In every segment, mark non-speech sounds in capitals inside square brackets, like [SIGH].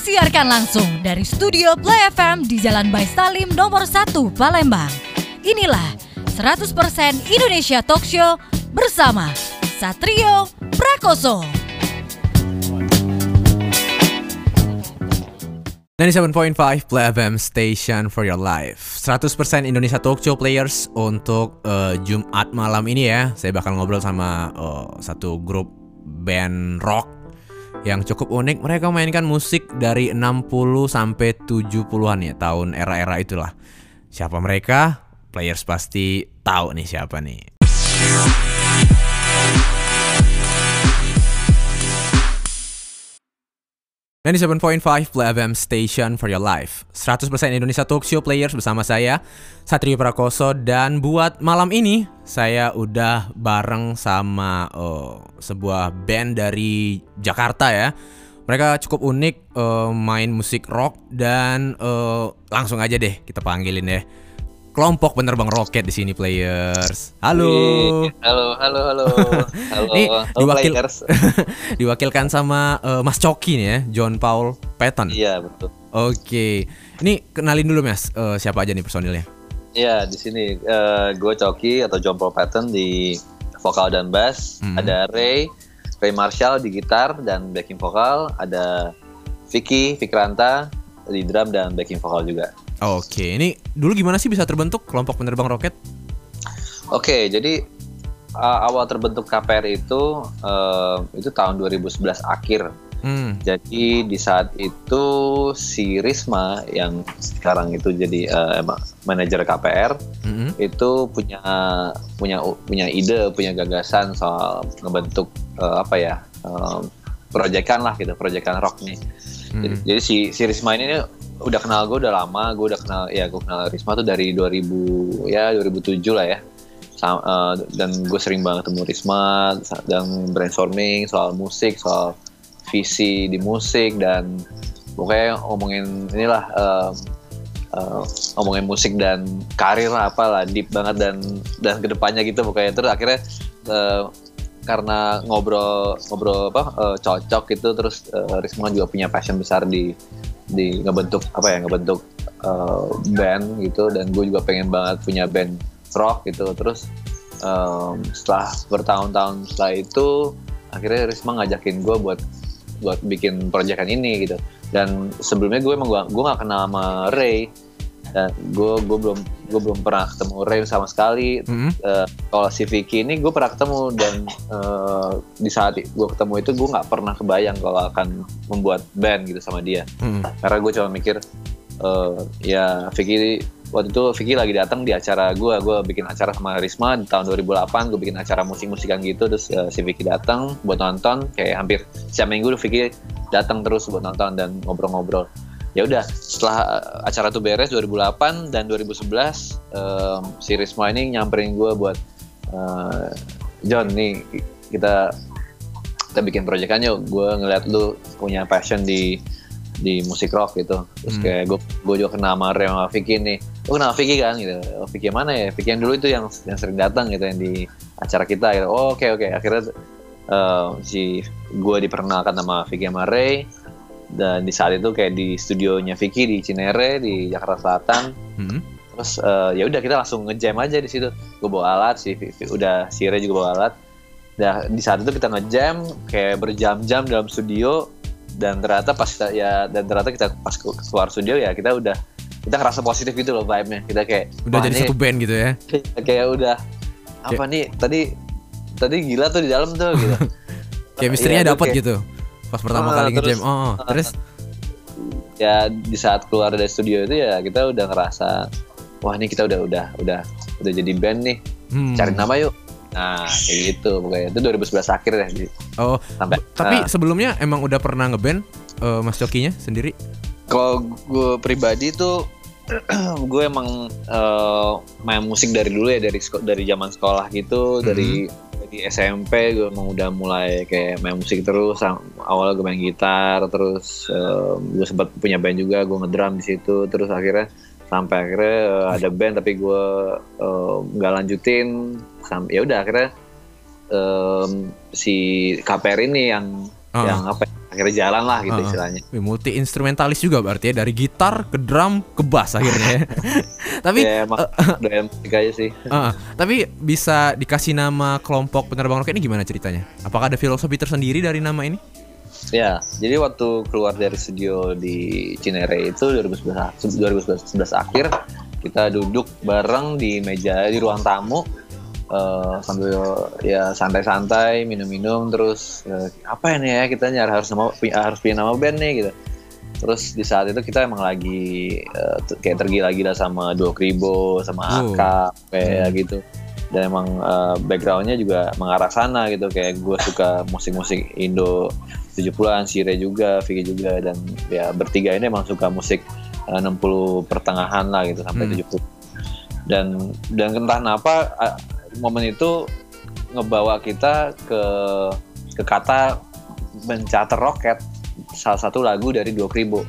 Disiarkan langsung dari studio Play FM di Jalan Bay Salim nomor 1 Palembang. Inilah 100% Indonesia Talk Show bersama Satrio Prakoso. 97.5 Play FM Station for your life 100% Indonesia Talk Show Players Untuk uh, Jumat malam ini ya Saya bakal ngobrol sama uh, satu grup band rock Yang cukup unik Mereka mainkan musik dari 60 sampai 70-an ya Tahun era-era itulah Siapa mereka? Players pasti tahu nih siapa nih 97.5 Play FM Station for your life. 100% Indonesia Talk Show Players bersama saya Satrio Prakoso. Dan buat malam ini Saya udah bareng sama uh, sebuah band dari Jakarta ya. Mereka cukup unik uh, main musik rock Dan uh, langsung aja deh kita panggilin deh kelompok penerbang roket di sini players. Halo. Halo, halo, halo. [LAUGHS] Halo. Nih halo diwakil [LAUGHS] diwakilkan sama eh, Mas Coki nih ya, John Paul Patton. Iya, betul. Oke. Ini kenalin dulu Mas, eh, siapa aja nih personilnya? Iya, di sini eh, gue Coki atau John Paul Patton di vokal dan bass. Hmm. Ada Ray, Ray Marshall di gitar dan backing vokal. Ada Vicky, Fikranta di drum dan backing vokal juga. Oke, ini dulu gimana sih bisa terbentuk kelompok penerbang roket? Oke, jadi uh, awal terbentuk KPR itu eh, itu tahun 2011 akhir. Hmm. Jadi di saat itu si Risma yang sekarang itu jadi ma- manajer KPR mm-mm. itu punya punya punya ide, punya gagasan soal ngebentuk eh, apa ya eh, proyekan lah gitu, proyekan rock nih. Jadi, Mm. jadi si si Risma ini udah kenal gue udah lama, gue udah kenal ya gue kenal Risma tuh dari 2000 ya 2007 lah ya. Sa- eh, dan gue sering banget ketemu Risma dan brainstorming soal musik, soal visi di musik dan pokoknya ngomongin inilah em, eh, ngomongin musik dan karir lah apalah deep banget dan dan ke depannya gitu pokoknya terus akhirnya eh, karena ngobrol ngobrol apa eh, cocok gitu terus eh, Risma juga punya passion besar di di ngebentuk apa ya ngebentuk eh, band gitu. Dan gue juga pengen banget punya band rock gitu. Terus em, setelah bertahun-tahun setelah itu akhirnya Risma ngajakin gue buat buat bikin proyekan ini gitu. Dan sebelumnya gue emang gue gak kenal sama Ray dan gue gue belum gue belum pernah ketemu Ray sama sekali. Mm-mm. Eh, kalau si Vicky ini gue pernah ketemu dan eh, di saat gue ketemu itu gue nggak pernah kebayang kalau akan membuat band gitu sama dia. Mm-mm. karena gue cuma mikir eh, ya Vicky waktu itu Vicky lagi datang di acara gue gue bikin acara sama Risma di tahun 2008 gue bikin acara musik-musikan gitu terus eh, si Vicky datang buat nonton. Kayak hampir setiap minggu Vicky datang terus buat nonton dan ngobrol-ngobrol ya udah setelah eh, acara tuh beres 2008 dan 2011 em, si Risma ini nyamperin gue buat eh, John nih kita kita bikin proyekan yuk gue ngeliat lu punya passion di di musik rock gitu. Terus Hmm. kayak gue gue juga kenal sama Ray sama Vicky nih. Lu kenal Vicky kan? Gitu. Oh, Vicky yang mana ya? Vicky yang dulu itu yang yang sering datang gitu yang di acara kita gitu. Oh, oke oke. Akhirnya eh, si gue diperkenalkan sama Vicky sama Ray dan di saat itu kayak di studionya Vicky di Cinere di Jakarta Selatan Mm-mm. terus eh, ya udah kita langsung ngejam aja di situ gue bawa alat si Vivi- udah si Ray juga bawa alat Nah, di saat itu kita ngejam kayak berjam-jam dalam studio dan ternyata pas kita ya dan ternyata kita pas ke- keluar studio ya kita udah kita ngerasa positif gitu loh vibe-nya kita kayak Udah "Wah, jadi ini satu band gitu ya. [LAUGHS] kayak udah apa nih tadi tadi gila tuh di dalam tuh gitu [LAUGHS] Kayak misterinya Iya, itu dapat kayak- gitu. Pas pertama Ah, kali ngejam. terus- Oh, oh. terus? Ya di saat keluar dari studio itu ya kita udah ngerasa wah ini kita udah udah udah udah jadi band nih. Hmm. cari nama yuk. Nah kayak gitu pokoknya. Itu 2011 akhir ya Oh, sampai tapi Nah, sebelumnya emang udah pernah ngeband eh, Mas Cokinya sendiri? kalau gue pribadi tuh [CLEARS THROAT] gue emang eh, main musik dari dulu ya dari dari zaman sekolah gitu dari dari SMP gue emang udah mulai kayak main musik terus awalnya gue main gitar terus eh, gue sempat punya band juga gue ngedrum di situ terus akhirnya sampai akhirnya eh, ada band tapi gue nggak lanjutin sampai ya udah akhirnya em, si KPR ini yang Oh. yang apa ya, akhirnya jalan lah gitu Uh-uh. istilahnya multi instrumentalis juga berarti ya dari gitar ke drum ke bass akhirnya. ya. [LAUGHS] tapi ya emang musik aja sih uh, tapi bisa dikasih nama kelompok penerbang roket ini gimana ceritanya? Apakah ada filosofi tersendiri dari nama ini? Ya, jadi waktu keluar dari studio di Cinere itu 2011, 2011 akhir kita duduk bareng di meja di ruang tamu eh, sambil ya santai-santai minum-minum terus eh, apa ini ya kita nyari harus nama harus punya nama band nih gitu. Terus di saat itu kita emang lagi t- kayak tergila-gila sama Duo Kribo, sama Oh. Aka kayak gitu. Dan emang eh, backgroundnya juga mengarah sana gitu kayak gue suka musik-musik Indo 70-an, Sire juga, Vicky juga dan ya bertiga ini emang suka musik eh, 60 pertengahan lah gitu sampai Hmm. 70. Dan dan entah kenapa momen itu ngebawa kita ke ke kata mencater roket. Salah satu lagu dari Dua Kribo.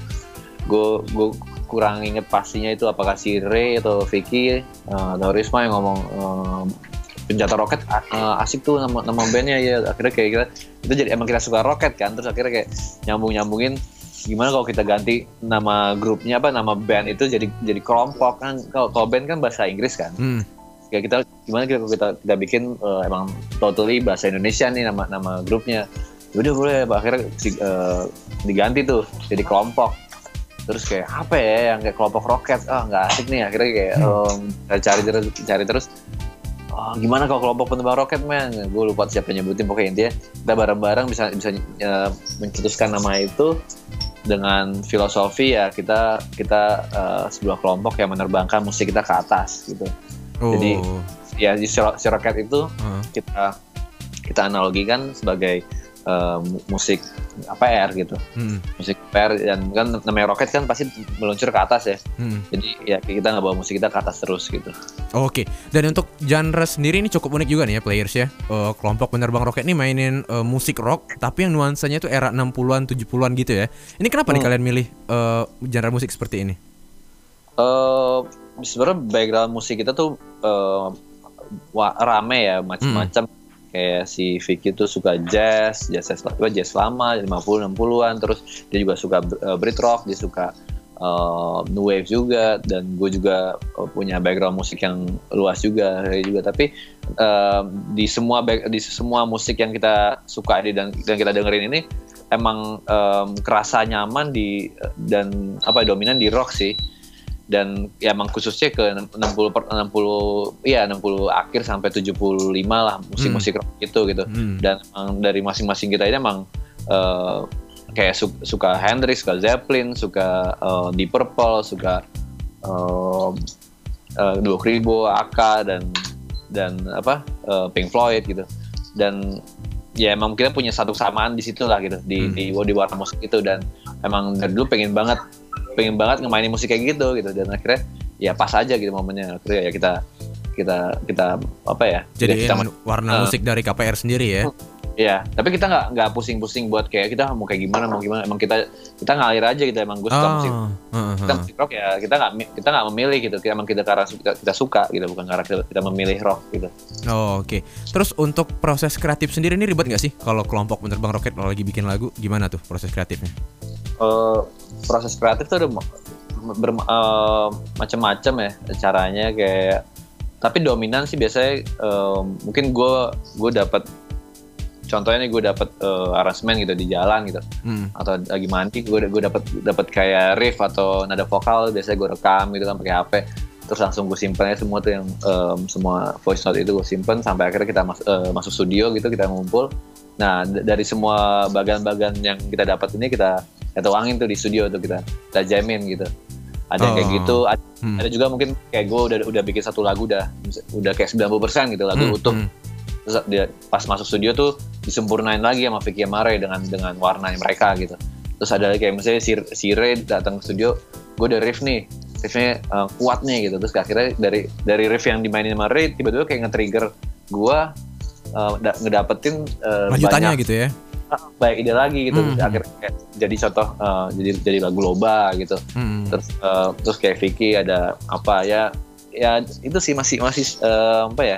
Gue gue kurang inget pastinya itu apakah si Ray atau Vicky eh, atau Risma yang ngomong penjata roket eh, asik tuh nama nama bandnya. Ya akhirnya kayak kita itu jadi emang kita suka roket kan terus akhirnya kayak nyambung nyambungin gimana kalau kita ganti nama grupnya apa nama band itu jadi jadi kelompok kan. Kalau kalau band kan bahasa Inggris kan. Hmm. Kayak kita gimana kita kita, kita bikin eh, emang totally bahasa Indonesia nih nama nama grupnya. Udah boleh akhirnya si- eh, diganti tuh jadi kelompok. Terus kayak apa ya yang kayak kelompok roket? Ah nggak asik nih. Akhirnya kayak kita cari terus cari terus. "Ah, gimana kalau kelompok penebang roket men? Gue lupa siapa nyebutin. Pokoknya intinya kita bareng-bareng bisa bisa eh, mencetuskan nama itu dengan filosofi ya kita kita eh, sebuah kelompok yang menerbangkan musik kita ke atas gitu Oh. Jadi, ya di si si roket itu uh, kita kita analogikan sebagai mu- musik APR gitu hmm, musik APR dan kan namanya roket kan pasti meluncur ke atas ya hmm. jadi ya kita nggak bawa musik kita ke atas terus gitu Oke, dan untuk genre sendiri ini cukup unik juga nih ya players ya. Eh, kelompok penerbang roket ini mainin eh, musik rock, tapi yang nuansanya itu era 60-an, 70-an gitu ya. Ini kenapa nih Hmm. kalian milih eh, genre musik seperti ini? eh sebenarnya background musik kita tuh wa- rame ya macam-macam kayak si Vicky tuh suka jazz jazz jazz, apa, jazz lama 50 60-an terus dia juga suka eh, Brit rock dia suka eh, new wave juga. Dan gue juga eh, punya background musik yang luas juga juga. Tapi eh, di semua back- di semua musik yang kita suka di dan, dan kita dengerin ini emang em, kerasa nyaman di dan apa dominan di rock sih dan ya emang khususnya ke 60 per 60 ya 60 akhir sampai 75 lah musik-musik rock itu gitu Hmm. dan emang dari masing-masing kita ini emang eh, kayak su- suka Hendrix, suka Zeppelin, suka eh, Deep Purple, suka eh eh, Duo Kribo, Aka dan dan apa eh, Pink Floyd gitu dan ya emang kita punya satu kesamaan di situ lah gitu di Hmm. di di warna musik itu dan emang dari dulu pengen banget pengen banget ngemainin musik kayak gitu gitu dan akhirnya ya pas aja gitu momennya akhirnya ya kita kita kita apa ya Jadi kita warna eh. musik dari KPR sendiri ya. ya tapi kita nggak nggak pusing-pusing buat kayak kita mau kayak gimana mau gimana emang kita kita ngalir aja gitu emang gue suka musik Ah, heeh, kita musik rock ya kita nggak kita nggak memilih gitu kita emang kita karena suka, kita suka gitu bukan karena kita, kita memilih rock gitu Oh, Oke, terus untuk proses kreatif sendiri ini ribet nggak sih? Kalau kelompok penerbang roket lagi bikin lagu, gimana tuh proses kreatifnya? Eh, proses kreatif tuh ada ber- eh, macam-macam ya caranya kayak tapi dominan sih biasanya eh, mungkin gue gue dapat contohnya nih gue dapat eh, aransemen gitu di jalan gitu. Hmm. atau lagi mandi gue gue dapat dapat kayak riff atau nada vokal biasanya gue rekam gitu kan pakai HP terus langsung gue simpen aja semua tuh yang em, semua voice note itu gue simpen sampai akhirnya kita mas- eh, masuk studio gitu kita ngumpul. Nah d- dari semua bagian-bagian yang kita dapat ini kita kita tuangin tuh di studio tuh kita kita jamin gitu ada yang kayak Oh. gitu ada, Hmm. ada juga mungkin kayak gue udah udah bikin satu lagu udah udah kayak 90% gitu lagu Hmm, utuh hmm. terus dia pas masuk studio tuh disempurnain lagi sama Vicky Amare dengan dengan warnanya mereka gitu terus ada kayak misalnya si, si Ray datang ke studio gue udah riff nih riffnya uh, kuat nih gitu terus akhirnya dari dari riff yang dimainin sama Ray tiba-tiba kayak nge-trigger gue uh, da- ngedapetin uh, Lanjutannya banyak gitu ya. Ah, banyak ide lagi gitu Hmm. Terus akhirnya kayak jadi contoh uh, jadi jadi lagu loba gitu Hmm. terus uh, terus kayak Vicky ada apa ya ya itu sih masih masih uh, apa ya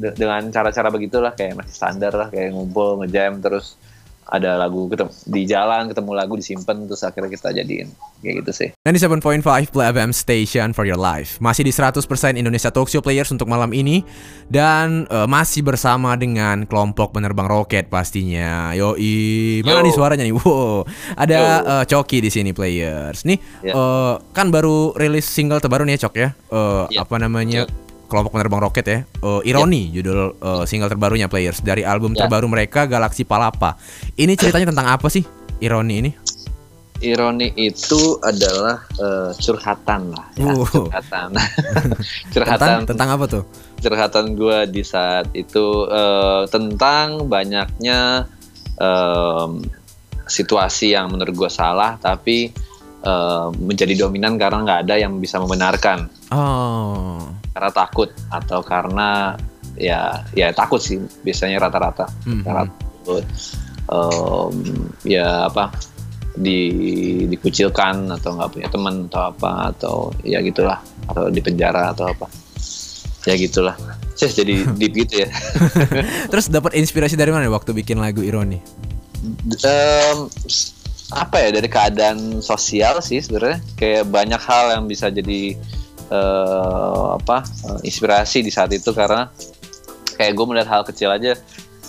de- dengan cara-cara begitulah kayak masih standar lah kayak ngumpul ngejam terus ada lagu ketemu, di jalan ketemu lagu disimpan terus akhirnya kita jadiin. Kayak gitu sih. 97.5 Play FM Station for your life. Masih di 100% Indonesia Talk Show Players untuk malam ini. Dan uh, masih bersama dengan kelompok penerbang roket pastinya. Yoi. Mana Yo. nih suaranya nih? Wow. Ada uh, Coki di sini players. Nih Ya. uh, kan baru rilis single terbaru nih ya Cok ya? Uh, Ya. Apa namanya kelompok penerbang roket ya uh, Ironi judul uh, single terbarunya players Dari album Ya. terbaru mereka Galaksi Palapa Ini ceritanya tentang apa sih Ironi ini? ironi itu adalah eh, curhatan lah ya, Uh. curhatan [LAUGHS] curhatan Tentang, tentang apa tuh? curhatan gue di saat itu eh, tentang banyaknya em, situasi yang menurut gue salah tapi eh, menjadi dominan karena nggak ada yang bisa membenarkan Oh karena takut atau karena ya ya takut sih biasanya rata-rata. Mhm. karena takut em, ya apa di dikucilkan atau nggak punya teman atau apa atau ya gitulah atau di penjara atau apa. Ya gitulah. Cih, jadi [LAUGHS] deep gitu ya. [LAUGHS] Terus dapat inspirasi dari mana waktu bikin lagu Ironi? S- apa ya dari keadaan sosial sih sebenarnya. Kayak banyak hal yang bisa jadi eh, apa eh, inspirasi di saat itu karena kayak gue melihat hal kecil aja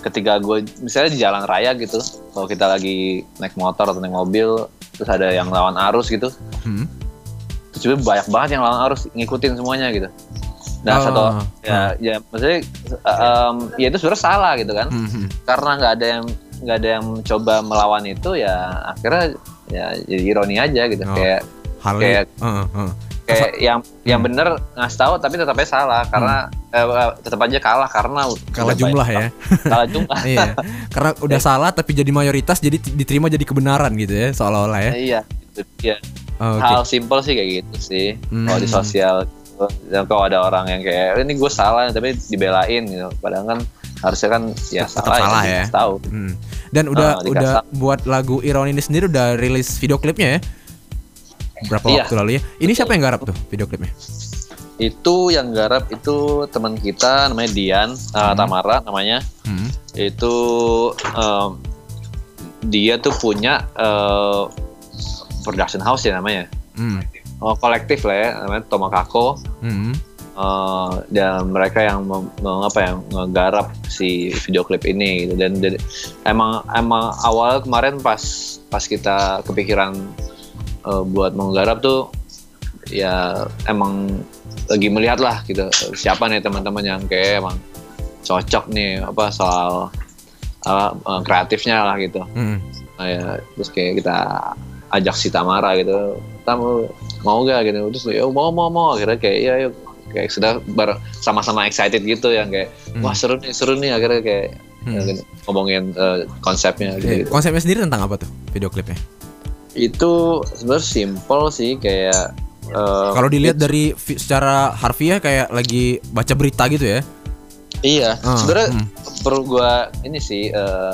ketika gue misalnya di jalan raya gitu kalau kita lagi naik motor atau naik mobil terus ada yang lawan arus gitu Hmm? terus juga banyak banget yang lawan arus ngikutin semuanya gitu nah Oh, satu ya ya maksudnya em, ya itu sebenarnya salah gitu kan Hmm, hmm. karena nggak ada yang nggak ada yang coba melawan itu ya akhirnya ya jadi ironi aja gitu Oh. kayak Kayak- Heeh, heeh. Kayak yang yang Hmm. bener ngasih tahu tapi tetap aja salah karena eh, tetap aja kalah karena kalah jumlah banyak- ya. kalah jumlah [LAUGHS] iya. Karena udah [LAUGHS] salah tapi jadi mayoritas jadi diterima jadi kebenaran gitu ya seolah-olah ya. iya itu dia Oh, Oke. hal simpel sih kayak gitu sih Hmm. kalau di sosial gitu. dan kalau ada orang yang kayak ini gue salah tapi dibelain gitu padahal kan harusnya kan ya Tetap salah, salah ya. dikasih tahu Hmm. Dan udah Ah, dikasih udah buat lagu Ironi ini sendiri udah rilis video klipnya ya. Berapa Iya. waktu lalu ya? Ini siapa yang garap tuh video klipnya? itu yang garap itu teman kita namanya Dian uh, Tamara namanya Hmm. itu em, dia tuh punya eh, production house ya namanya Hmm. oh, kolektif lah ya namanya Tomakako Hmm. Eh, dan mereka yang apa yang ngegarap si video klip ini gitu. dan, dan emang emang awal kemarin pas pas kita kepikiran eh, buat menggarap tuh ya emang lagi melihat lah gitu siapa nih teman-teman yang kayak emang cocok nih apa soal apa, eh, kreatifnya lah gitu Hmm. Nah, ya, terus kayak kita ajak si Tamara gitu kamu mau gak gitu terus ya mau mau mau akhirnya kayak iya yuk kayak sudah bar- sama-sama excited gitu yang kayak Hmm. wah seru nih seru nih akhirnya kayak Hmm. ya, ngomongin eh, konsepnya gitu, gitu. Konsepnya sendiri tentang apa tuh video klipnya? Itu sebenarnya simple sih kayak eh, Kalau dilihat dari secara harfiah kayak lagi baca berita gitu ya. iya Ah, sebenarnya hmm. perlu gua ini sih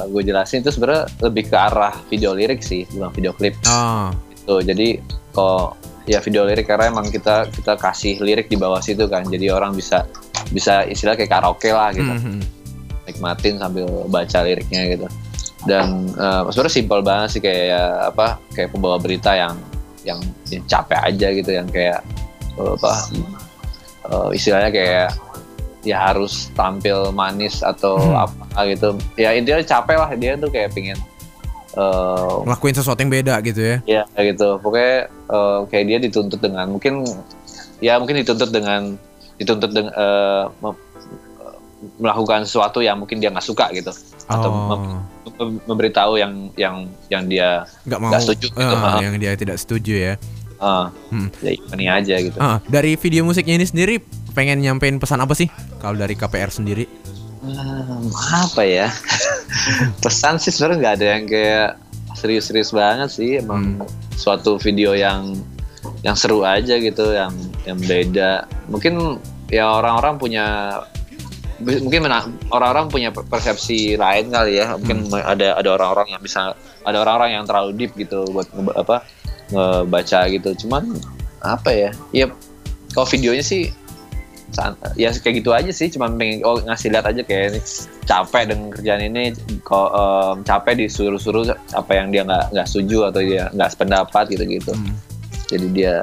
gue jelasin itu sebenarnya lebih ke arah video lirik sih bukan video klip Ah. gitu jadi kok ya video lirik karena emang kita kita kasih lirik di bawah situ kan jadi orang bisa bisa istilah kayak karaoke lah gitu Hmm, hmm. nikmatin sambil baca liriknya gitu dan eh, sebenarnya simpel banget sih kayak ya, apa kayak pembawa berita yang yang, yang capek aja gitu yang kayak eh, apa eh, istilahnya kayak ya harus tampil manis atau Hmm. apa gitu ya intinya capek lah dia tuh kayak pingin eh, Ngelakuin sesuatu yang beda gitu ya. Ya kayak gitu. Pokoknya eh, kayak dia dituntut dengan mungkin ya mungkin dituntut dengan dituntut dengan eh, eh, melakukan sesuatu yang mungkin dia nggak suka gitu atau mem- Oh, mem- memberitahu yang yang yang dia nggak mau nggak setuju gitu. Ah, Ah. yang dia tidak setuju ya. eh, Hmm. ya ini aja gitu. Ah, dari video musiknya ini sendiri pengen nyampein pesan apa sih? Kalau dari KPR sendiri? Hmm, apa ya? [LAUGHS] Pesan sih sebenarnya nggak ada yang kayak serius-serius banget sih. Emang suatu video yang yang seru aja gitu, yang yang beda. Mungkin ya orang-orang punya mungkin orang-orang punya persepsi lain kali ya. Mungkin ada ada orang-orang yang bisa ada orang-orang yang terlalu deep gitu buat nge- apa ngebaca gitu. Cuman apa ya? Ya kalau videonya sih ya kayak gitu aja sih cuma pengen oh ngasih lihat aja kayak ini capek dengan kerjaan ini kok um, capek disuruh-suruh apa yang dia nggak nggak setuju atau dia nggak sependapat gitu-gitu Hmm. jadi dia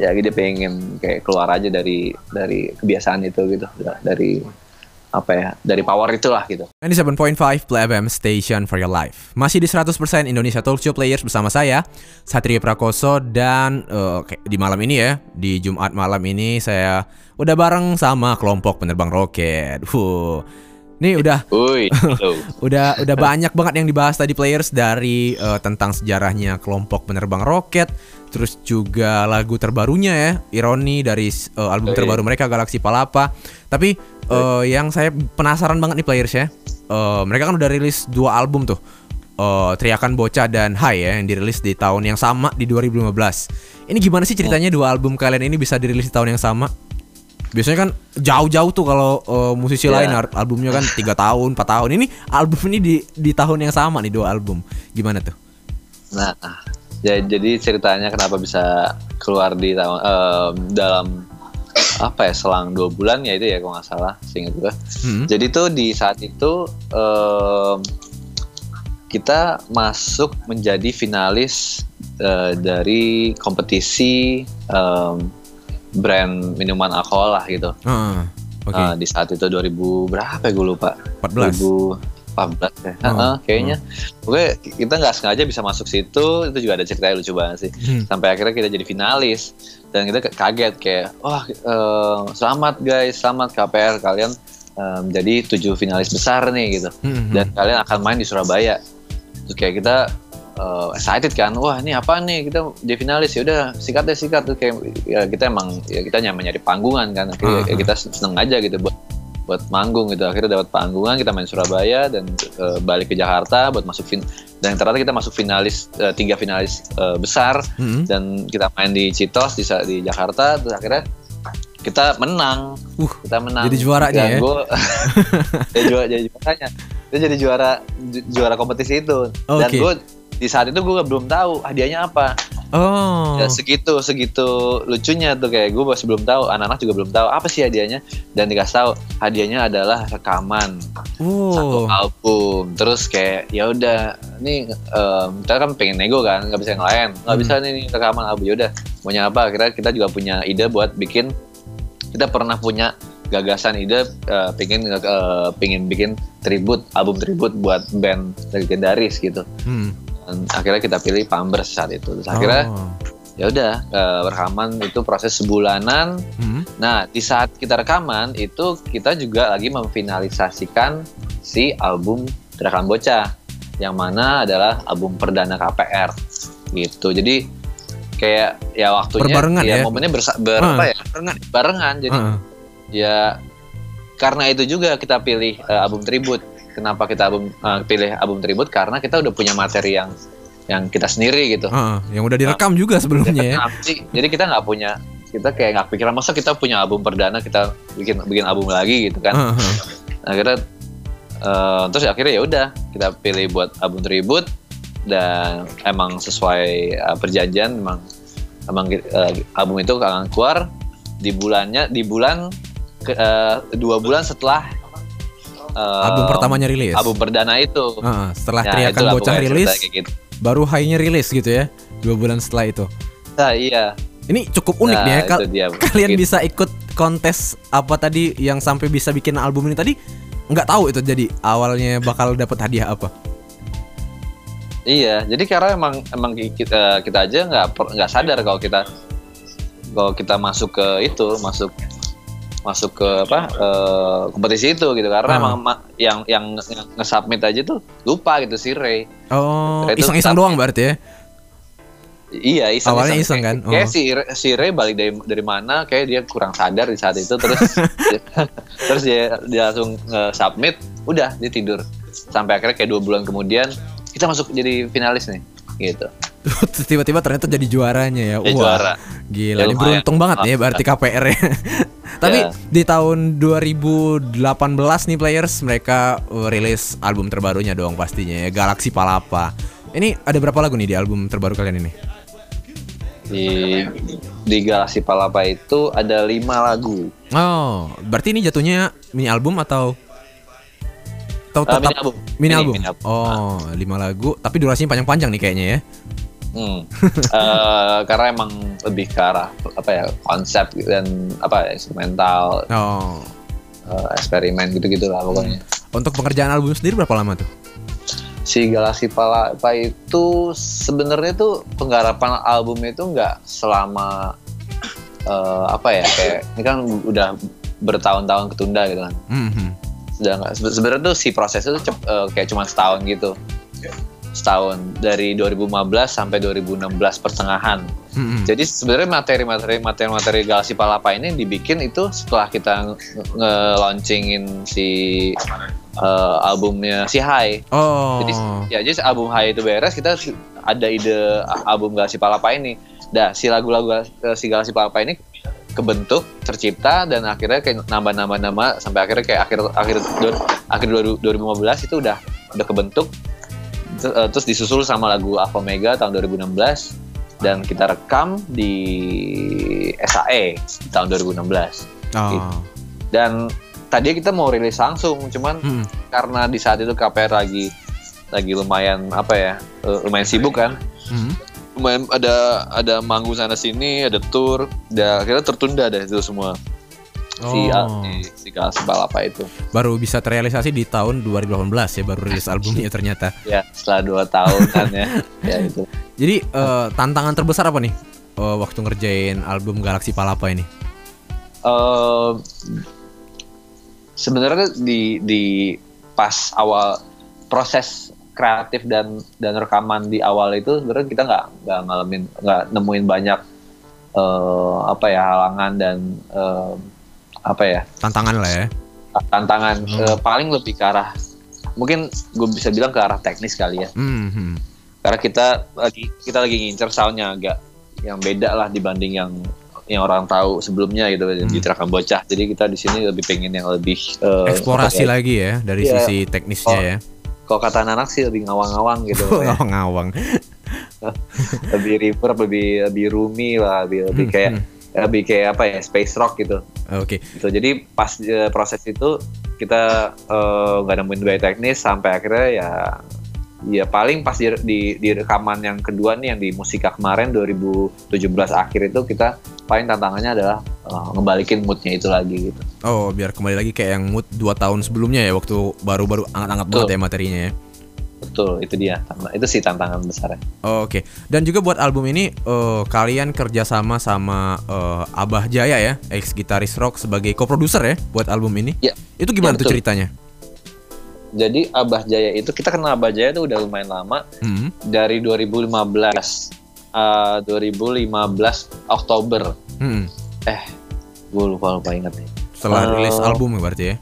ya dia pengen kayak keluar aja dari dari kebiasaan itu gitu dari apa ya dari power itulah gitu. 97.5 Play FM Station for your life. Masih di 100% Indonesia Talk Show Players bersama saya Satria Prakoso dan kayak di malam ini ya Di Jumat malam ini saya udah bareng sama kelompok penerbang roket. Wuh. Nih udah. Gitu. [LAUGHS] udah udah banyak banget yang dibahas tadi players dari eh, tentang sejarahnya kelompok penerbang roket terus juga lagu terbarunya ya ironi dari eh, album Oke. terbaru mereka Galaxy Palapa. Tapi eh, yang saya penasaran banget nih players ya eh, mereka kan udah rilis dua album tuh eh, Teriakan Bocah dan Hai ya yang dirilis di tahun yang sama di 2015 ini gimana sih ceritanya dua album kalian ini bisa dirilis di tahun yang sama Biasanya kan jauh-jauh tuh kalau eh, musisi Iya. lain ar- albumnya kan tiga tahun, 4 tahun. Ini album ini di di tahun yang sama nih dua album. Gimana tuh? Nah, ya, jadi ceritanya kenapa bisa keluar di tahun em, dalam apa ya selang dua bulan ya itu ya kalau nggak salah seingat gue. Hmm. Jadi tuh di saat itu em, kita masuk menjadi finalis eh, dari kompetisi em, brand minuman alkohol lah gitu. Ah, Oke. Eh, di saat itu 2000 berapa ya gue lupa. 14. 2014 ya. Oh, Heeh, kayaknya. Oke, kita nggak sengaja bisa masuk situ, itu juga ada ceritanya lucu banget sih. Hmm. Sampai akhirnya kita jadi finalis dan kita kaget kayak, wah eh, selamat guys, selamat KPR kalian eh, menjadi tujuh finalis besar nih gitu. Hmm, hmm. Dan kalian akan main di Surabaya. Terus kayak kita eh, excited kan, wah ini apa nih? Kita jadi finalis. Ya udah sikat deh sikat. Tuh kayak ya kita emang ya kita nyaman nyari panggungan kan, akhirnya ya kita seneng aja gitu buat buat manggung gitu. Akhirnya dapat panggungan kita main Surabaya dan eh, balik ke Jakarta buat masuk fin dan ternyata kita masuk finalis eh, tiga finalis eh, besar. Hmm. dan kita main di Citos di di Jakarta. Terus akhirnya kita menang. Uh, kita menang. jadi juaranya Dan ya? gua- [LAUGHS] jadi juara jadi juaranya. Jadi juara ju- juara kompetisi itu. Dan Oke. gue di saat itu gue belum tahu hadiahnya apa Oh. Ya, segitu segitu lucunya tuh kayak gue masih belum tahu anak-anak juga belum tahu apa sih hadiahnya dan dikasih tahu hadiahnya adalah rekaman satu Oh. album terus kayak ya udah nih em, kita kan pengen nego kan nggak bisa yang lain nggak Hmm. bisa nih, rekaman album ya udah maunya apa akhirnya kita juga punya ide buat bikin kita pernah punya gagasan ide eh, pengen eh, pengen bikin tribute album tribute buat band legendaris gitu Hmm. Dan akhirnya kita pilih Pampers saat itu terus akhirnya Oh. ya udah eh, rekaman itu proses sebulanan Hmm. Nah, di saat kita rekaman itu kita juga lagi memfinalisasikan si album Terakan Bocah yang mana adalah album perdana KPR gitu. Jadi kayak ya waktunya Berbarengan ya? momennya bersa- ber, apa ya? Barengan, barengan. Jadi Ah. ya karena itu juga kita pilih eh, album tribute. Kenapa kita album eh, pilih album tribute? Karena kita udah punya materi yang yang kita sendiri gitu. Ah, yang udah direkam juga sebelumnya ya. [LAUGHS] Jadi kita nggak punya kita kayak nggak pikiran masa kita punya album perdana kita bikin bikin album lagi gitu kan. Ah, ah. Akhirnya eh, terus akhirnya ya udah kita pilih buat album tribute dan emang sesuai eh, perjanjian emang emang eh, album itu akan keluar di bulannya di bulan ke, eh, dua bulan setelah eh, Album pertamanya rilis. album perdana itu. Ah, setelah Ya, teriakan bocah rilis, gitu. baru high-nya rilis gitu ya. Dua bulan setelah itu. Nah, iya. Ini cukup unik Nah, nih ya. itu Kal- dia. [LAUGHS] kalian Gitu. bisa ikut kontes apa tadi yang sampai bisa bikin album ini tadi? Nggak tahu itu jadi awalnya bakal dapat hadiah apa. Iya, jadi karena emang emang kita kita aja nggak nggak sadar kalau kita kalau kita masuk ke itu masuk masuk ke apa eh, kompetisi itu gitu karena Ah. emang ma- yang yang, nge-submit aja tuh lupa gitu si Ray. Oh, iseng-iseng doang berarti ya. Iya, iseng Awalnya iseng kan? Oh. Kayak si si Ray balik dari dari mana kayak dia kurang sadar di saat itu terus [LAUGHS] terus dia dia langsung nge-submit, udah dia tidur. Sampai akhirnya kayak dua bulan kemudian kita masuk jadi finalis nih gitu. Tiba-tiba ternyata jadi juaranya ya. Jadi juara. Gila, Ya, ini beruntung banget ya berarti KPR ya. Tapi Ya. di tahun 2018 nih players mereka uh, rilis album terbarunya dong pastinya ya Galaxy Palapa. Ini ada berapa lagu nih di album terbaru kalian ini? di di Galaxy Palapa itu ada lima lagu Oh, berarti ini jatuhnya mini album atau atau Eh, tetap mini album. Mini Mini- album. mini album. Oh, lima lagu, tapi durasinya panjang-panjang nih kayaknya ya. Hmm. Eh, karena emang lebih ke arah apa ya konsep dan apa ya, instrumental Oh, eh, eksperimen gitu-gitu lah pokoknya. untuk pengerjaan album sendiri berapa lama tuh? Si Galaxy Palapa itu sebenarnya tuh penggarapan album itu nggak selama eh, apa ya kayak ini kan udah bertahun-tahun ketunda gitu kan. Mhm. Sedangkan sebe- sebenarnya tuh si proses itu cep- eh, kayak cuma setahun gitu. Setahun dari 2015 sampai 2016 pertengahan. Mhm. Jadi sebenarnya materi-materi materi-materi Galaxy Palapa ini dibikin itu setelah kita nge- nge-launchingin si eh, albumnya si Hai. Oh. Jadi ya jadi album Hai itu beres kita ada ide album Galaxy Palapa ini. Dah si lagu-lagu eh, si Galaxy Palapa ini kebentuk, tercipta dan akhirnya kayak nambah-nambah nama sampai akhirnya kayak akhir akhir akhir 2015 itu udah udah kebentuk terus disusul sama lagu Alpha Mega tahun 2016 dan kita rekam di SAE tahun 2016 Oh. dan tadinya kita mau rilis langsung cuman Mhm. karena di saat itu KPR lagi lagi lumayan apa ya eh, lumayan sibuk kan Mhm. lumayan ada ada manggung sana sini ada tour dan akhirnya tertunda deh itu semua Oh. si, si Galaxy Palapa itu Baru bisa terrealisasi di tahun 2018 ya baru rilis [LAUGHS] albumnya ternyata. ya setelah dua tahun kan ya [LAUGHS] ya itu Jadi eh, tantangan terbesar apa nih eh, waktu ngerjain album Galaxy Palapa ini? Eh, sebenarnya di di pas awal proses kreatif dan dan rekaman di awal itu sebenarnya kita nggak nggak ngalamin nggak nemuin banyak eh, apa ya halangan dan eh, apa ya Tantangan lah ya. tantangan Hmm. Eh, paling lebih ke arah mungkin gue bisa bilang ke arah teknis kali ya Mhm. karena kita lagi kita lagi ngincer soundnya agak yang beda lah dibanding yang yang orang tahu sebelumnya gitu Hmm. di Terakam Bocah jadi kita di sini lebih pengen yang lebih eh, Eksplorasi ya, lagi ya dari Iya. sisi teknisnya ya. kalau kata anak sih lebih ngawang-ngawang gitu ya. [LAUGHS] Oh, ngawang. [LAUGHS] lebih reverb lebih lebih roomy lah lebih lebih Hmm, kayak hmm. Lebih kayak apa ya space rock gitu Oke. gitu jadi pas eh, proses itu kita eh, nggak nemuin gaya teknis sampai akhirnya ya ya paling pas di, di, di rekaman yang kedua nih yang di musika kemarin 2017 akhir itu kita paling tantangannya adalah eh, ngebalikin moodnya itu lagi gitu Oh, biar kembali lagi kayak yang mood 2 tahun sebelumnya ya waktu baru-baru anget-anget banget ya materinya ya. Betul itu dia itu sih tantangan besarnya Oke. Dan juga buat album ini eh, kalian kerjasama sama eh, Abah Jaya ya, ex gitaris rock sebagai co-producer ya buat album ini. Ya. Itu gimana Ya, tuh ceritanya? jadi Abah Jaya itu kita kenal Abah Jaya itu udah lumayan lama Hmm. dari 2015 eh, 2015 Oktober Hmm. eh gue lupa lupa inget nih Setelah Eh, rilis album ya berarti ya.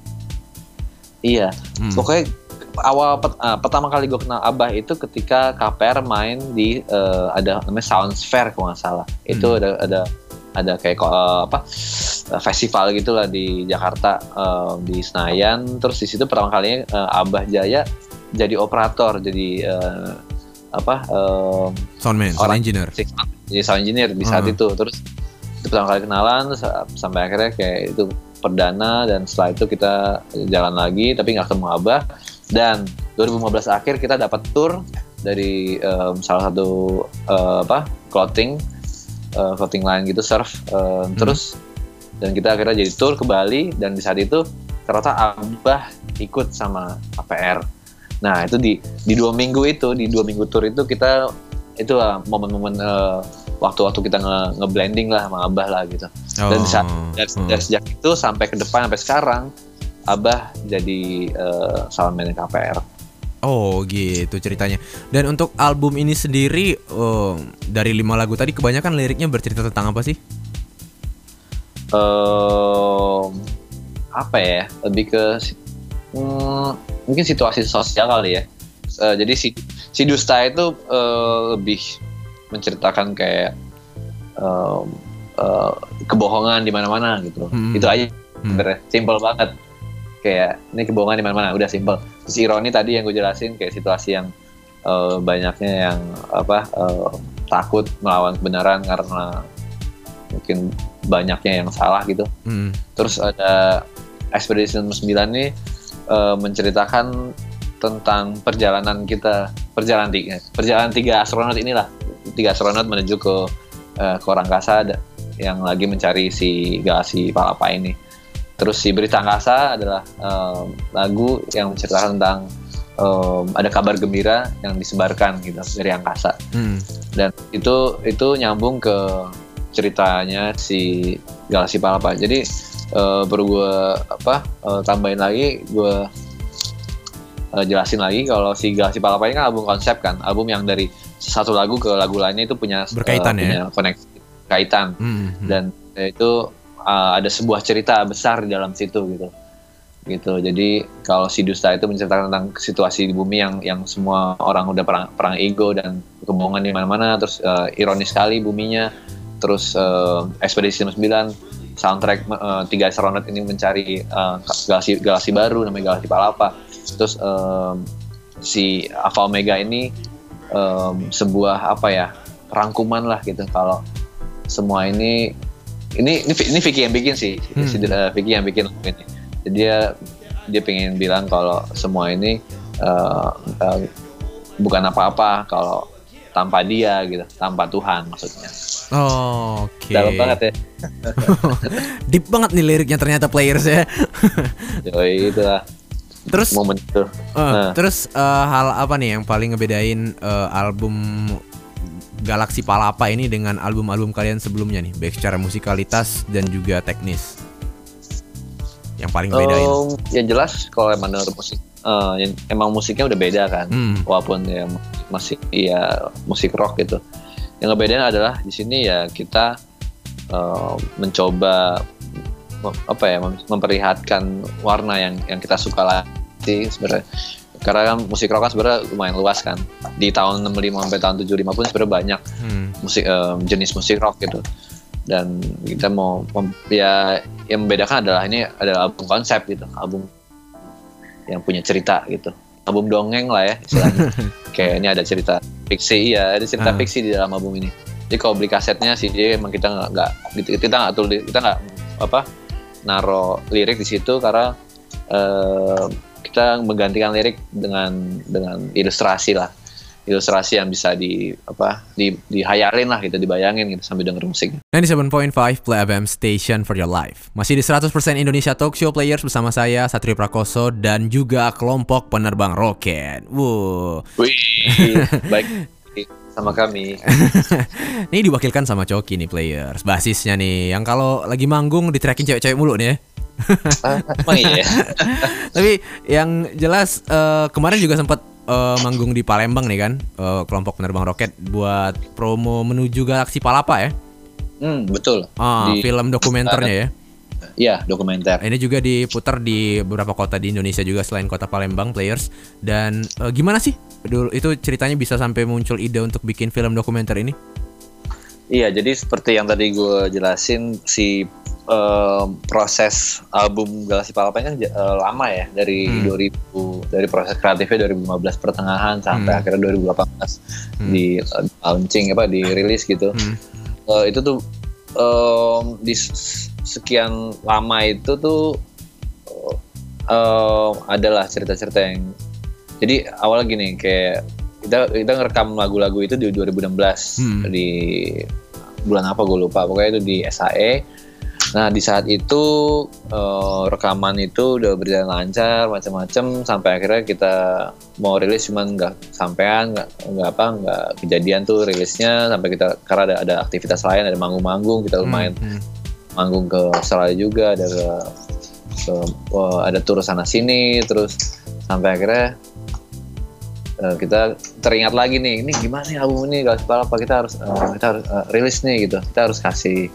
iya Hmm. Pokoknya awal pet- ah, pertama kali gue kenal Abah itu ketika KPR main di eh, ada namanya Sounds Fair kalau nggak salah. Itu Hmm. ada ada ada kayak eh, apa festival gitulah di Jakarta eh, di Senayan. Terus di situ pertama kalinya eh, Abah Jaya jadi operator jadi eh, apa eh, Soundman, sound engineer. six jadi sound engineer di saat Hmm. itu terus itu pertama kali kenalan sa- sampai akhirnya kayak itu perdana dan setelah itu kita jalan lagi tapi nggak ketemu Abah dan 2015 akhir kita dapat tour dari em, salah satu eh, apa clothing eh, clothing line gitu surf em, terus dan kita akhirnya jadi tour ke Bali dan di saat itu ternyata Abah ikut sama APR nah itu di di dua minggu itu di dua minggu tour itu kita itu momen-momen eh, waktu-waktu kita nge- nge-blending lah sama Abah lah gitu. Dan saat- Dari, Hmm. dari sejak itu sampai ke depan sampai sekarang Abah jadi eh, soundman KPR. Oh gitu ceritanya. Dan untuk album ini sendiri eh, dari lima lagu tadi kebanyakan liriknya bercerita tentang apa sih? Em, apa ya? Lebih ke hmm, mungkin situasi sosial kali ya. Eh, jadi si si Dusta itu eh, lebih menceritakan kayak em, eh, kebohongan di mana-mana gitu. Hmm. Itu aja Hmm. simple banget kayak ini kebohongan di mana-mana. Udah simple. Terus ironi tadi yang gue jelasin kayak situasi yang eh, banyaknya yang apa eh, takut melawan kebenaran karena mungkin banyaknya yang salah gitu. Hmm. terus ada Expedition 9 ini eh, menceritakan tentang perjalanan kita perjalanan tiga perjalanan tiga astronot inilah. Tiga astronot menuju ke eh, ke orang angkasa ada- yang lagi mencari si galaksi Palapa ini terus si berita angkasa adalah em, lagu yang menceritakan tentang em, ada kabar gembira yang disebarkan gitu dari angkasa Hmm. dan itu itu nyambung ke ceritanya si Galaxy Palapa. Jadi eh, perlu gue apa eh, tambahin lagi gue eh, jelasin lagi kalau si Galaxy Palapa ini kan album konsep kan, album yang dari satu lagu ke lagu lainnya itu punya Berkaitan ya? punya koneksi kaitan Hmm. hmm. dan itu uh, ada sebuah cerita besar di dalam situ gitu. Gitu. Jadi kalau si dusta itu menceritakan tentang situasi di bumi yang yang semua orang udah perang perang ego dan kebohongan di mana-mana terus uh, ironis sekali buminya terus uh, Expedition 9 soundtrack uh, tiga astronot ini mencari uh, galaksi galaksi baru namanya galaksi Palapa. Terus um, si Alpha Omega ini um, sebuah apa ya rangkuman lah gitu. Kalau semua ini ini ini, ini Vicky yang bikin sih Hmm. si uh, Vicky yang bikin lagu ini jadi dia dia pengen bilang kalau semua ini uh, uh, bukan apa-apa kalau tanpa dia gitu tanpa Tuhan maksudnya Oh, Oke. dalam banget ya [LAUGHS] Deep banget nih liriknya ternyata players ya. [LAUGHS] Yoi, itu lah terus momen itu eh, Nah. terus eh, hal apa nih yang paling ngebedain eh, album Galaxy Palapa ini dengan album-album kalian sebelumnya nih, baik secara musikalitas dan juga teknis. Yang paling bedain. Um, ya jelas kalau emang denger musik yang- emang musiknya udah beda kan Hmm. walaupun ya masih ya musik rock gitu yang ngebedain adalah di sini ya kita eh, mencoba apa ya mem- memperlihatkan warna yang yang kita suka lagi sebenarnya karena kan musik rock kan sebenarnya lumayan luas kan. Di tahun 65 sampai tahun 75 pun sebenarnya banyak Hmm. musik eh, jenis musik rock gitu. Dan kita mau ya yang membedakan adalah ini adalah album konsep gitu album yang punya cerita gitu. Album dongeng lah ya istilahnya. [LAUGHS] Kayak ini ada cerita fiksi ya ada cerita Ah. fiksi di dalam album ini. Jadi kalau beli kasetnya sih dia emang kita nggak kita nggak tulis kita nggak apa naro lirik di situ karena kita menggantikan lirik dengan dengan ilustrasi lah ilustrasi yang bisa di apa di dihayalin lah gitu dibayangin gitu sambil denger musik 97.5 Play FM Station for your life. Masih di 100% Indonesia Talk Show Players bersama saya Satrio Prakoso dan juga kelompok penerbang roket. Wow. Wih, baik [LAUGHS] sama kami. [LAUGHS] Ini diwakilkan sama Coki nih players. Basisnya nih yang kalau lagi manggung di tracking cewek-cewek mulu nih ya. Ah, Emang iya. ya? [LAUGHS] Tapi yang jelas eh, kemarin juga sempat eh, manggung di Palembang nih kan, eh, kelompok penerbang roket buat promo menuju Galaksi Palapa ya. Hmm, betul. Ah, Di- film dokumenternya ya. Iya, dokumenter. Ini juga diputar di beberapa kota di Indonesia juga selain kota Palembang players. Dan eh, gimana sih dulu itu ceritanya bisa sampai muncul ide untuk bikin film dokumenter ini? Iya, jadi seperti yang tadi gue jelasin si eh, proses album Galaksi Palapa kan eh, lama ya dari Hmm. 2000 dari proses kreatifnya 2015 pertengahan sampai Hmm. akhirnya 2018 Hmm. di eh, launching apa di rilis gitu. Hmm. Eh, itu tuh em, di sekian lama itu tuh em, adalah cerita-cerita yang jadi awal gini kayak kita kita ngerekam lagu-lagu itu di 2016 Hmm. di bulan apa gue lupa pokoknya itu di SAE nah di saat itu eh, rekaman itu udah berjalan lancar macam-macam sampai akhirnya kita mau rilis cuman nggak sampean nggak nggak apa nggak kejadian tuh rilisnya sampai kita karena ada ada aktivitas lain ada manggung-manggung kita lumayan Hmm. Manggung ke Australia juga ada ke, ke- wah, ada tur sana sini terus sampai akhirnya eh, kita teringat lagi nih ini gimana nih album ini gak apa kita harus eh, kita harus eh, rilis nih gitu kita harus kasih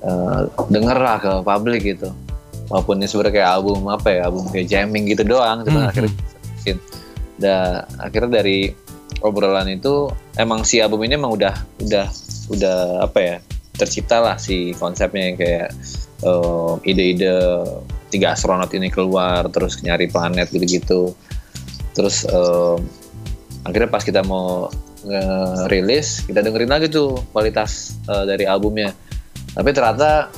eh, denger lah ke publik gitu walaupun ini sebenarnya kayak album apa ya album kayak jamming gitu doang cuma Hmm. akhirnya kita rilisin. dan akhirnya dari obrolan itu emang si album ini emang udah udah udah apa ya tercipta lah si konsepnya yang kayak eh, ide-ide tiga astronot ini keluar terus nyari planet gitu-gitu. Terus eh, akhirnya pas kita mau rilis kita dengerin lagi tuh kualitas eh, dari albumnya. Tapi ternyata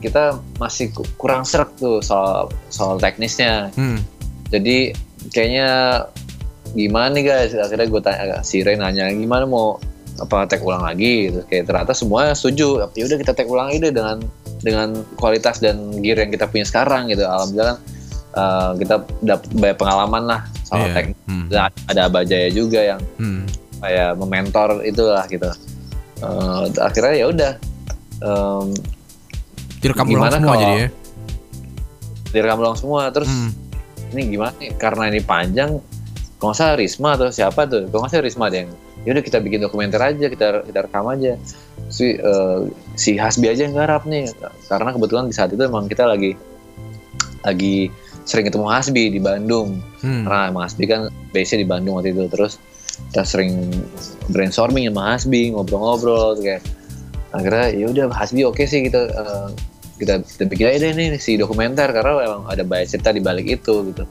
kita masih ku- kurang serak tuh soal soal teknisnya. Hmm. jadi kayaknya gimana nih guys? Akhirnya gue tanya si Ray nanya gimana mau apa tag ulang lagi gitu. kayak ternyata semua setuju ya udah kita tag ulang deh dengan dengan kualitas dan gear yang kita punya sekarang gitu alhamdulillah uh, kita dapat banyak pengalaman lah soal Iya. tag Hmm. Dan ada Abajaya juga yang Hmm. kayak mementor itulah gitu Eh, akhirnya ya udah em, Direkam ulang semua kalau- jadi ya. direkam ulang semua terus Hmm. ini gimana nih karena ini panjang kalau nggak salah Risma atau siapa tuh kalau nggak salah Risma ada yang yaudah kita bikin dokumenter aja kita kita rekam aja. Si eh, si Hasbi aja yang garap nih. Karena kebetulan di saat itu emang kita lagi lagi sering ketemu Hasbi di Bandung. Hmm. karena emang Hasbi kan base di Bandung waktu itu. Terus kita sering brainstorming sama Hasbi ngobrol-ngobrol kayak akhirnya ya udah Hasbi oke sih kita eh, kita, kita bikin aja deh nih si dokumenter karena emang ada banyak cerita di balik itu gitu.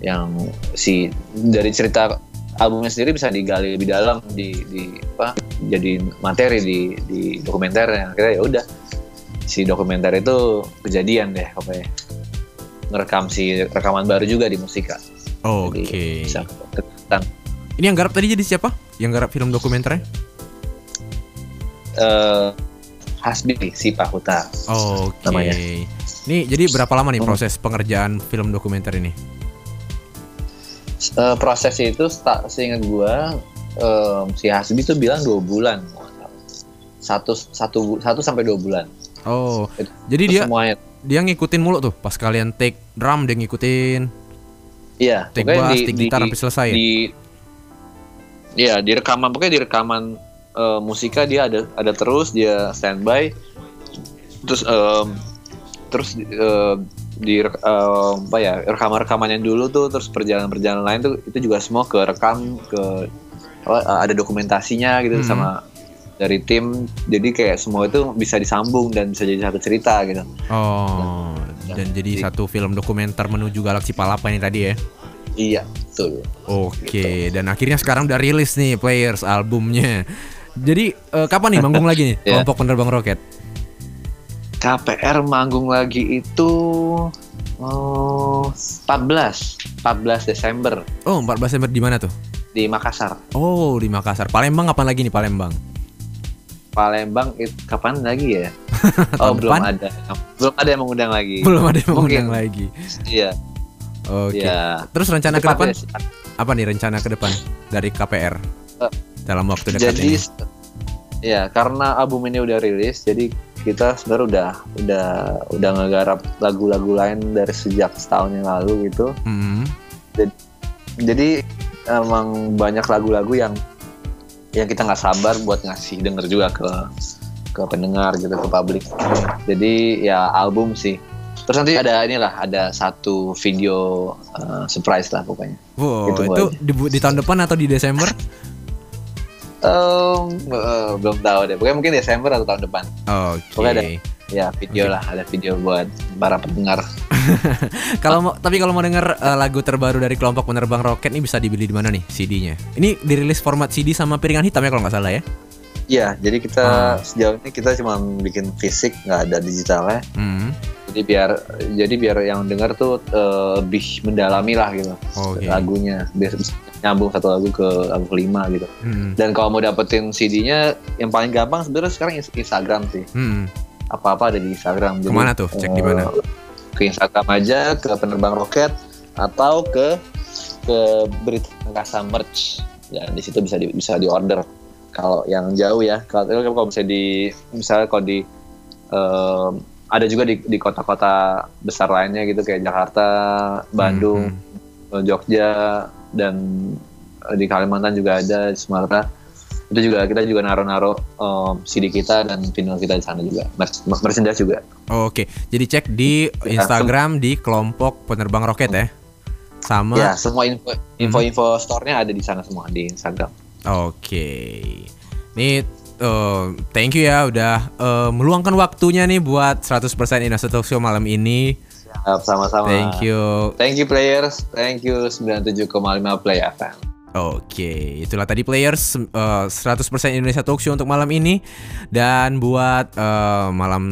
Yang si dari cerita albumnya sendiri bisa digali lebih dalam di di apa jadi materi di di dokumenternya akhirnya ya udah si dokumenter itu kejadian deh pokoknya ngerekam si rekaman baru juga di musika Oke. Jadi bisa Ini yang garap tadi jadi siapa? Yang garap film dokumenternya? eh Hasbi si Pak Huta Oke. Namanya. Nih jadi berapa lama nih Hmm. proses pengerjaan film dokumenter ini? Eh, proses itu seingat gua em, si Hasbi tuh bilang dua bulan satu satu satu sampai dua bulan Oh, Itu- jadi Itu dia semuanya dia ngikutin mulu tuh pas kalian take drum dia ngikutin, iya take bass, di- take di- gitar sampai selesai. ya? di Iya di rekaman pokoknya di rekaman eh, musika dia ada ada terus dia standby terus em, terus eh, di em, apa ya rekaman rekamannya dulu tuh terus perjalanan perjalanan lain tuh itu juga semua ke rekam ke apa, eh, ada dokumentasinya gitu Hmm. sama dari tim jadi kayak semua itu bisa disambung dan bisa jadi satu cerita gitu Oh, dan jadi Jadi- satu film dokumenter menuju galaksi Palapa ini tadi ya. iya betul Oke, dan akhirnya sekarang udah rilis nih Players albumnya. Jadi eh, kapan nih manggung lagi nih Iya. [LAUGHS] kelompok penerbang roket? KPR manggung lagi itu oh, 14 14 Desember Oh, 14 Desember di mana tuh? di Makassar. Oh, di Makassar. Palembang kapan lagi nih Palembang? Palembang itu kapan lagi ya? [LAUGHS] Oh, belum depan? ada. Belum ada yang mengundang lagi. Belum ada yang Mungkin. mengundang lagi. Iya. Oke. Iya. Terus rencana ke depan ya, apa nih rencana ke depan dari KPR Eh, dalam waktu dekat Jadi ini? ya karena album ini udah rilis jadi kita sebenarnya udah udah udah ngegarap lagu-lagu lain dari sejak setahun yang lalu gitu. Hmm. jadi emang banyak lagu-lagu yang yang kita nggak sabar buat ngasih denger juga ke ke pendengar gitu ke publik jadi ya album sih terus nanti ada inilah ada satu video uh, surprise lah pokoknya Wow, Itu di, di tahun depan atau di Desember? Em, eh, belum tahu deh pokoknya mungkin Desember atau tahun depan Oke. Pokoknya ada. ya video lah ada video buat para pendengar [LAUGHS] Kalau mau tapi kalau mau denger eh, lagu terbaru dari kelompok penerbang roket nih bisa dibeli di mana nih CD-nya? Ini dirilis format CD sama piringan hitam ya kalau nggak salah ya? Iya, jadi kita Ah. sejauh ini kita cuma bikin fisik, nggak ada digitalnya. Hmm. Jadi biar jadi biar yang dengar tuh eh, lebih mendalami lah gitu Oke. lagunya, biar bisa nyambung satu lagu ke lagu kelima gitu. Hmm. Dan kalau mau dapetin CD-nya, yang paling gampang sebenarnya sekarang ins- Instagram sih. Hmm. Apa-apa ada di Instagram. Jadi, Ke mana tuh? Cek di eh, mana? Ke Instagram aja, ke penerbang roket atau ke ke berita angkasa merch. Dan di situ bisa di, bisa diorder. Kalau yang jauh ya, kalau kalau misalnya di misalnya kalau di em, ada juga di di kota-kota besar lainnya gitu kayak Jakarta, Bandung, Hmm. Jogja dan eh, di Kalimantan juga ada di Sumatera itu juga kita juga naruh-naruh em, CD kita dan vinyl kita di sana juga Merch- merchandise juga Oke, jadi cek di Ya, Instagram di kelompok penerbang roket ya. Sama ya semua info info-info store-nya ada di sana semua di Instagram Oke. Nih eh, thank you ya udah eh, meluangkan waktunya nih buat 100% Indonesia Talk Show malam ini. Siap, sama-sama Thank you. thank you players thank you 97,5 play FM Oke, itulah tadi players uh, 100% Indonesia Talk Show untuk malam ini dan buat uh, malam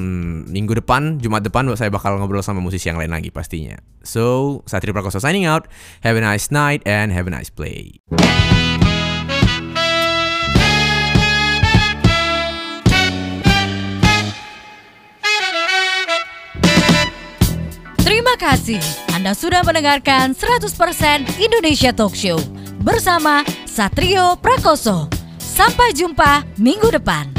minggu depan, Jumat depan saya bakal ngobrol sama musisi yang lain lagi pastinya. So, Satria Prakoso signing out. Have a nice night and have a nice play. Kasih Anda sudah mendengarkan 100% Indonesia Talk Show bersama Satrio Prakoso. Sampai jumpa minggu depan.